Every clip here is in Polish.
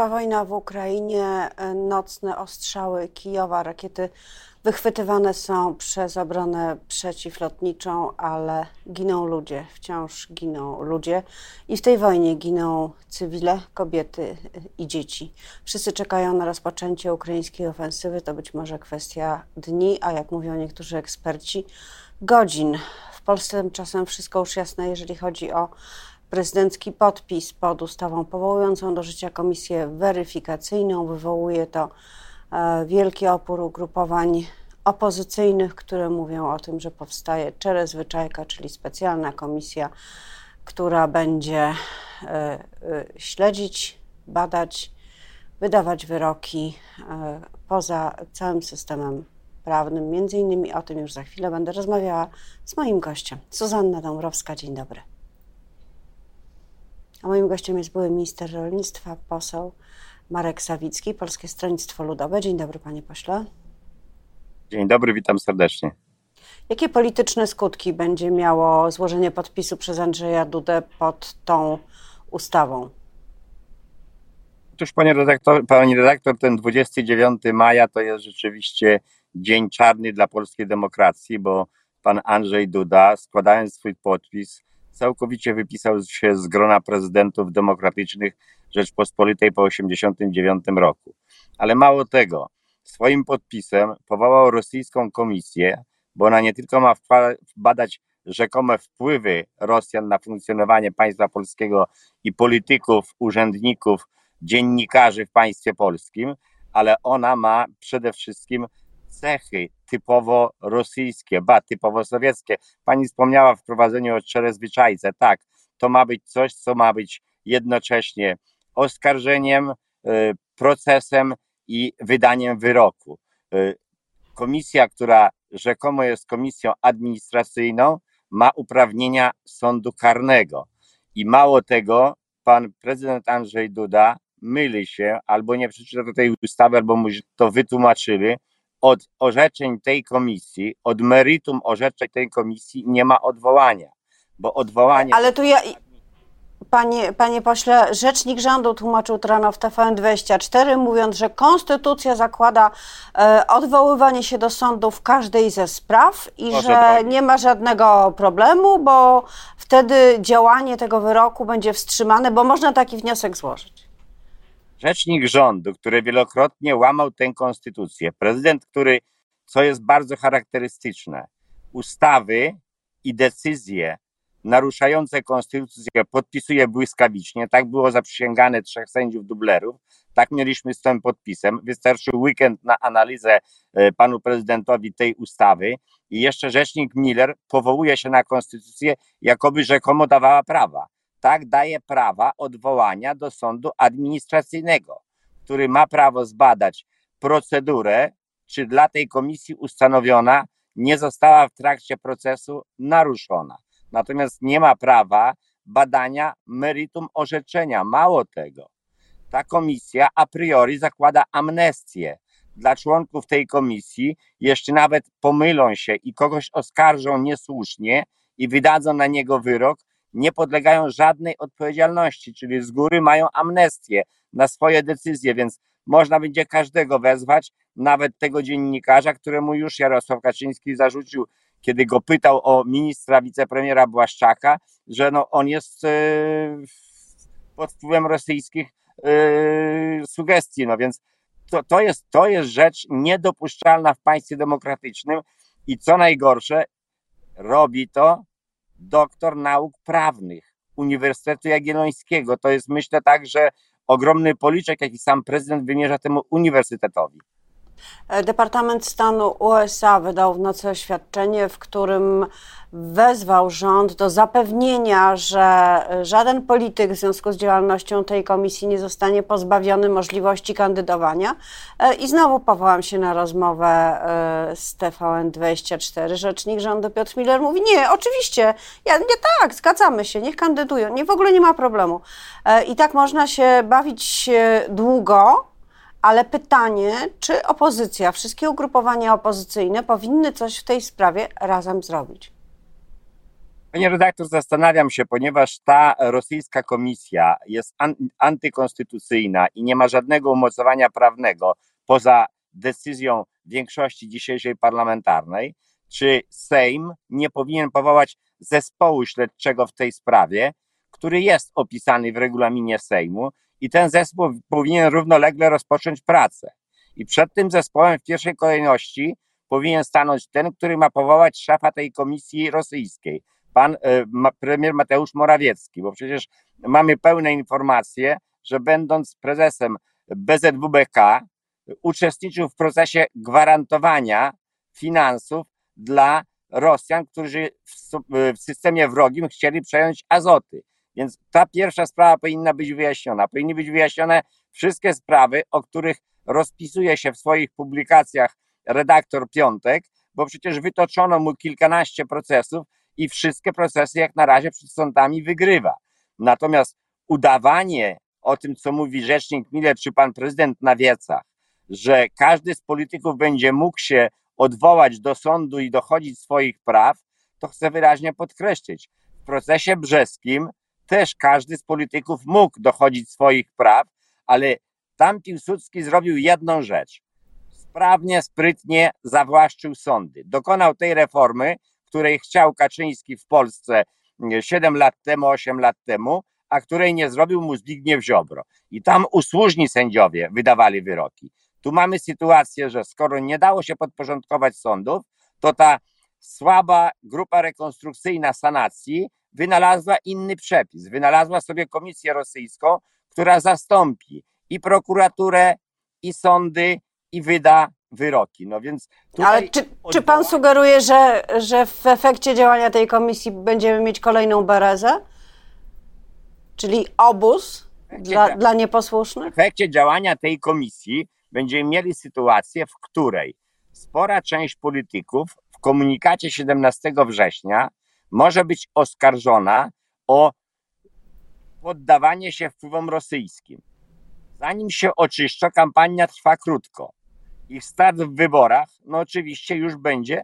trwa wojna w Ukrainie, nocne ostrzały Kijowa, rakiety wychwytywane są przez obronę przeciwlotniczą, ale giną ludzie, wciąż giną ludzie i w tej wojnie giną cywile, kobiety i dzieci. Wszyscy czekają na rozpoczęcie ukraińskiej ofensywy. To być może kwestia dni, a jak mówią niektórzy eksperci, godzin. W Polsce tymczasem wszystko już jasne, jeżeli chodzi o prezydencki podpis pod ustawą powołującą do życia komisję weryfikacyjną. Wywołuje to e, wielki opór ugrupowań opozycyjnych, które mówią o tym, że powstaje czerezwyczajka, czyli specjalna komisja, która będzie e, e, śledzić, badać, wydawać wyroki poza całym systemem prawnym. Między innymi o tym już za chwilę będę rozmawiała z moim gościem. Suzanna Dąbrowska, dzień dobry. A moim gościem jest były minister rolnictwa, poseł Marek Sawicki, Polskie Stronnictwo Ludowe. Dzień dobry, panie pośle. Dzień dobry, witam serdecznie. Jakie polityczne skutki będzie miało złożenie podpisu przez Andrzeja Dudę pod tą ustawą? Otóż, panie redaktor, pani redaktor, ten 29 maja to jest rzeczywiście dzień czarny dla polskiej demokracji, bo pan Andrzej Duda, składając swój podpis, całkowicie wypisał się z grona prezydentów demokratycznych Rzeczpospolitej po 1989 roku. Ale mało tego, swoim podpisem powołał rosyjską komisję, bo ona nie tylko ma badać rzekome wpływy Rosjan na funkcjonowanie państwa polskiego i polityków, urzędników, dziennikarzy w państwie polskim, ale ona ma przede wszystkim cechy typowo rosyjskie, ba, typowo sowieckie. Pani wspomniała w wprowadzeniu o czerezwyczajce. Tak, to ma być coś, co ma być jednocześnie oskarżeniem, y, procesem i wydaniem wyroku. Y, komisja, która rzekomo jest komisją administracyjną, ma uprawnienia sądu karnego. I mało tego, pan prezydent Andrzej Duda myli się, albo nie przeczytał tej ustawy, albo mu to wytłumaczyli, od orzeczeń tej komisji, od meritum orzeczeń tej komisji nie ma odwołania, bo odwołanie. Ale tu ja. Panie, panie pośle, rzecznik rządu tłumaczył to rano w TVN24, mówiąc, że konstytucja zakłada e, odwoływanie się do sądu w każdej ze spraw i Proszę że nie ma żadnego problemu, bo wtedy działanie tego wyroku będzie wstrzymane, bo można taki wniosek złożyć rzecznik rządu, który wielokrotnie łamał tę konstytucję, prezydent, który, co jest bardzo charakterystyczne, ustawy i decyzje naruszające konstytucję podpisuje błyskawicznie. Tak było zaprzysięgane trzech sędziów dublerów. Tak mieliśmy z tym podpisem. Wystarczył weekend na analizę e, panu prezydentowi tej ustawy i jeszcze rzecznik Miller powołuje się na konstytucję, jakoby rzekomo dawała prawa tak daje prawa odwołania do sądu administracyjnego, który ma prawo zbadać procedurę, czy dla tej komisji ustanowiona nie została w trakcie procesu naruszona. Natomiast nie ma prawa badania meritum orzeczenia. Mało tego, ta komisja a priori zakłada amnestię dla członków tej komisji, jeszcze nawet pomylą się i kogoś oskarżą niesłusznie i wydadzą na niego wyrok, nie podlegają żadnej odpowiedzialności, czyli z góry mają amnestię na swoje decyzje, więc można będzie każdego wezwać, nawet tego dziennikarza, któremu już Jarosław Kaczyński zarzucił, kiedy go pytał o ministra wicepremiera Błaszczaka, że no on jest yy, pod wpływem rosyjskich yy, sugestii. No więc to, to, jest, to jest rzecz niedopuszczalna w państwie demokratycznym i co najgorsze, robi to doktor nauk prawnych Uniwersytetu Jagiellońskiego. To jest myślę także ogromny policzek, jaki sam prezydent wymierza temu uniwersytetowi. Departament Stanu USA wydał w nocy oświadczenie, w którym wezwał rząd do zapewnienia, że żaden polityk w związku z działalnością tej komisji nie zostanie pozbawiony możliwości kandydowania. E, I znowu powołam się na rozmowę e, z TVN24. Rzecznik rządu Piotr Miller mówi: Nie, oczywiście, ja, nie tak, zgadzamy się, niech kandydują, nie, w ogóle nie ma problemu. E, I tak można się bawić długo ale pytanie, czy opozycja, wszystkie ugrupowania opozycyjne powinny coś w tej sprawie razem zrobić? Panie redaktor, zastanawiam się, ponieważ ta rosyjska komisja jest an antykonstytucyjna i nie ma żadnego umocowania prawnego poza decyzją większości dzisiejszej parlamentarnej, czy Sejm nie powinien powołać zespołu śledczego w tej sprawie, który jest opisany w regulaminie Sejmu i ten zespół powinien równolegle rozpocząć pracę. I przed tym zespołem w pierwszej kolejności powinien stanąć ten, który ma powołać szefa tej komisji rosyjskiej, pan e, premier Mateusz Morawiecki, bo przecież mamy pełne informacje, że będąc prezesem BZWBK uczestniczył w procesie gwarantowania finansów dla Rosjan, którzy w systemie wrogim chcieli przejąć Azoty. Więc ta pierwsza sprawa powinna być wyjaśniona. Powinny być wyjaśnione wszystkie sprawy, o których rozpisuje się w swoich publikacjach redaktor Piątek, bo przecież wytoczono mu kilkanaście procesów i wszystkie procesy jak na razie przed sądami wygrywa. Natomiast udawanie o tym, co mówi rzecznik Miller czy pan prezydent na wiecach, że każdy z polityków będzie mógł się odwołać do sądu i dochodzić swoich praw, to chcę wyraźnie podkreślić. W procesie brzeskim też każdy z polityków mógł dochodzić swoich praw, ale tam Piłsudski zrobił jedną rzecz. Sprawnie, sprytnie zawłaszczył sądy. Dokonał tej reformy, której chciał Kaczyński w Polsce 7 lat temu, 8 lat temu, a której nie zrobił mu Zbigniew Ziobro. I tam usłużni sędziowie wydawali wyroki. Tu mamy sytuację, że skoro nie dało się podporządkować sądów, to ta słaba grupa rekonstrukcyjna sanacji wynalazła inny przepis. Wynalazła sobie komisję rosyjską, która zastąpi i prokuraturę, i sądy, i wyda wyroki. No więc Ale czy, odwoła... czy pan sugeruje, że, że w efekcie działania tej komisji będziemy mieć kolejną berezę? Czyli obóz dla, dla nieposłusznych? W efekcie działania tej komisji będziemy mieli sytuację, w której spora część polityków w komunikacie 17 września może być oskarżona o poddawanie się wpływom rosyjskim. Zanim się oczyszcza, kampania trwa krótko. Ich start w wyborach, no oczywiście już będzie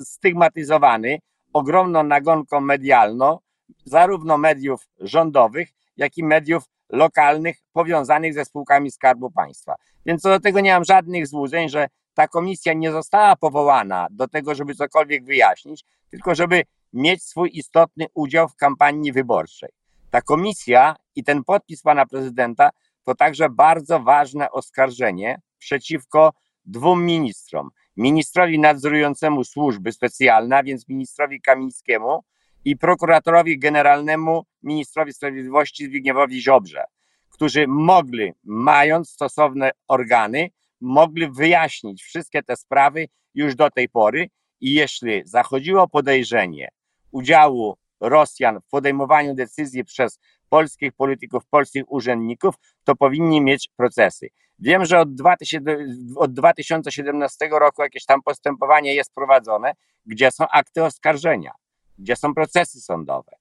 stygmatyzowany ogromną nagonką medialną, zarówno mediów rządowych, jak i mediów lokalnych powiązanych ze spółkami Skarbu Państwa. Więc co do tego nie mam żadnych złudzeń, że ta komisja nie została powołana do tego, żeby cokolwiek wyjaśnić, tylko żeby mieć swój istotny udział w kampanii wyborczej. Ta komisja i ten podpis pana prezydenta to także bardzo ważne oskarżenie przeciwko dwóm ministrom. Ministrowi nadzorującemu służby specjalne, a więc ministrowi Kamińskiemu i prokuratorowi generalnemu ministrowi sprawiedliwości Zbigniewowi Ziobrze, którzy mogli, mając stosowne organy, mogli wyjaśnić wszystkie te sprawy już do tej pory i jeśli zachodziło podejrzenie udziału Rosjan w podejmowaniu decyzji przez polskich polityków, polskich urzędników, to powinni mieć procesy. Wiem, że od, 2000, od 2017 roku jakieś tam postępowanie jest prowadzone, gdzie są akty oskarżenia, gdzie są procesy sądowe.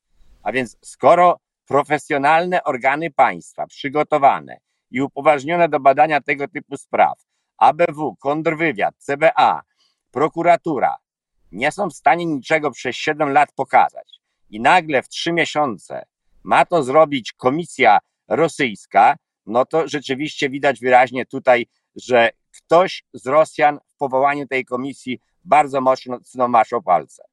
A więc skoro profesjonalne organy państwa przygotowane i upoważnione do badania tego typu spraw, ABW, kontrwywiad, CBA, prokuratura, nie są w stanie niczego przez 7 lat pokazać i nagle w 3 miesiące ma to zrobić komisja rosyjska, no to rzeczywiście widać wyraźnie tutaj, że ktoś z Rosjan w powołaniu tej komisji bardzo mocno maszał palce.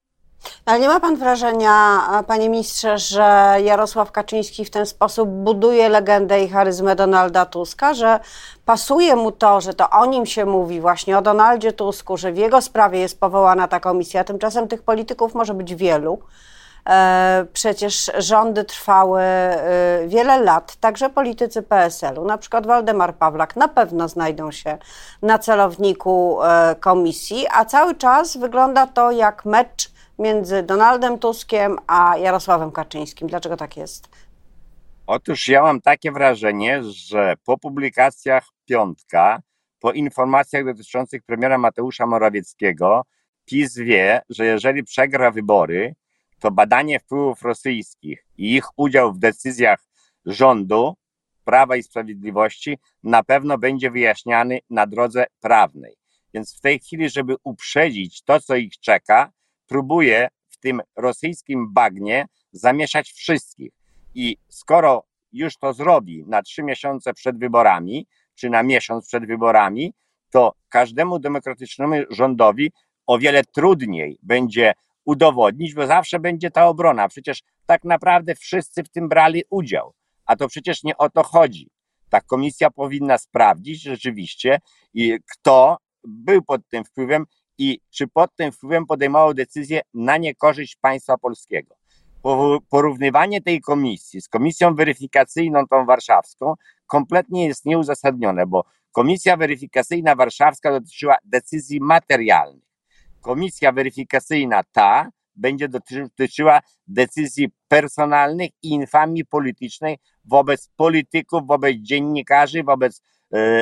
Ale nie ma pan wrażenia, panie ministrze, że Jarosław Kaczyński w ten sposób buduje legendę i charyzmę Donalda Tuska, że pasuje mu to, że to o nim się mówi, właśnie o Donaldzie Tusku, że w jego sprawie jest powołana ta komisja, tymczasem tych polityków może być wielu. E, przecież rządy trwały e, wiele lat, także politycy PSL-u, na przykład Waldemar Pawlak, na pewno znajdą się na celowniku e, komisji, a cały czas wygląda to jak mecz między Donaldem Tuskiem a Jarosławem Kaczyńskim. Dlaczego tak jest? Otóż ja mam takie wrażenie, że po publikacjach Piątka, po informacjach dotyczących premiera Mateusza Morawieckiego, PiS wie, że jeżeli przegra wybory, to badanie wpływów rosyjskich i ich udział w decyzjach rządu Prawa i Sprawiedliwości na pewno będzie wyjaśniany na drodze prawnej. Więc w tej chwili, żeby uprzedzić to, co ich czeka, próbuje w tym rosyjskim bagnie zamieszać wszystkich. I skoro już to zrobi na trzy miesiące przed wyborami, czy na miesiąc przed wyborami, to każdemu demokratycznemu rządowi o wiele trudniej będzie udowodnić, bo zawsze będzie ta obrona. Przecież tak naprawdę wszyscy w tym brali udział, a to przecież nie o to chodzi. Ta komisja powinna sprawdzić rzeczywiście, kto był pod tym wpływem i czy pod tym wpływem podejmował decyzję na niekorzyść państwa polskiego. Porównywanie tej komisji z komisją weryfikacyjną, tą warszawską, kompletnie jest nieuzasadnione, bo komisja weryfikacyjna warszawska dotyczyła decyzji materialnych. Komisja weryfikacyjna ta będzie dotyczyła decyzji personalnych i infamii politycznej wobec polityków, wobec dziennikarzy, wobec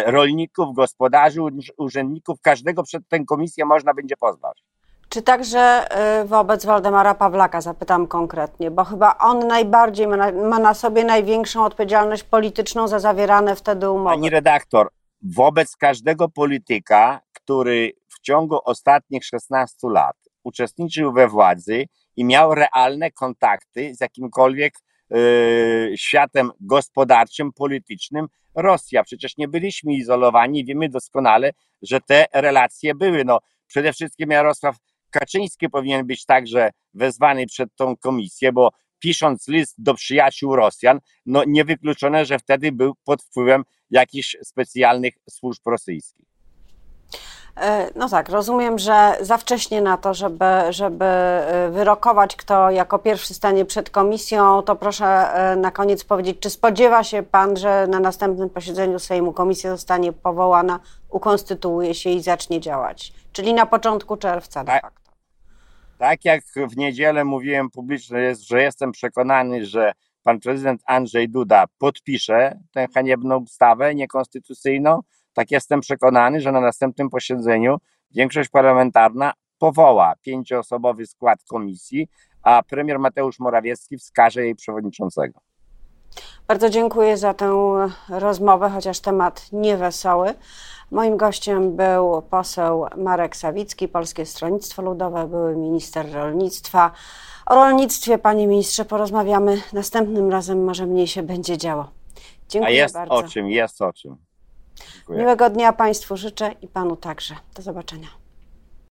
rolników, gospodarzy, urzędników. Każdego przed tę komisję można będzie pozwać. Czy także e, wobec Waldemara Pawlaka, zapytam konkretnie, bo chyba on najbardziej ma na, ma na sobie największą odpowiedzialność polityczną za zawierane wtedy umowy. Pani redaktor, wobec każdego polityka, który w ciągu ostatnich 16 lat uczestniczył we władzy i miał realne kontakty z jakimkolwiek yy, światem gospodarczym, politycznym Rosja. Przecież nie byliśmy izolowani, wiemy doskonale, że te relacje były. No, przede wszystkim Jarosław Kaczyński powinien być także wezwany przed tą komisję, bo pisząc list do przyjaciół Rosjan, no niewykluczone, że wtedy był pod wpływem jakichś specjalnych służb rosyjskich. E, no tak, rozumiem, że za wcześnie na to, żeby, żeby e, wyrokować, kto jako pierwszy stanie przed komisją, to proszę e, na koniec powiedzieć, czy spodziewa się Pan, że na następnym posiedzeniu Sejmu komisja zostanie powołana, ukonstytuuje się i zacznie działać? Czyli na początku czerwca de tak. facto. Tak jak w niedzielę mówiłem publicznie, jest, że jestem przekonany, że pan prezydent Andrzej Duda podpisze tę haniebną ustawę niekonstytucyjną, tak jestem przekonany, że na następnym posiedzeniu większość parlamentarna powoła pięcioosobowy skład komisji, a premier Mateusz Morawiecki wskaże jej przewodniczącego. Bardzo dziękuję za tę rozmowę, chociaż temat niewesoły. Moim gościem był poseł Marek Sawicki, Polskie Stronnictwo Ludowe, były minister rolnictwa. O rolnictwie, panie ministrze, porozmawiamy następnym razem, może mniej się będzie działo. Dziękuję A jest bardzo. o czym, jest o czym. Dziękuję. Miłego dnia Państwu życzę i Panu także. Do zobaczenia.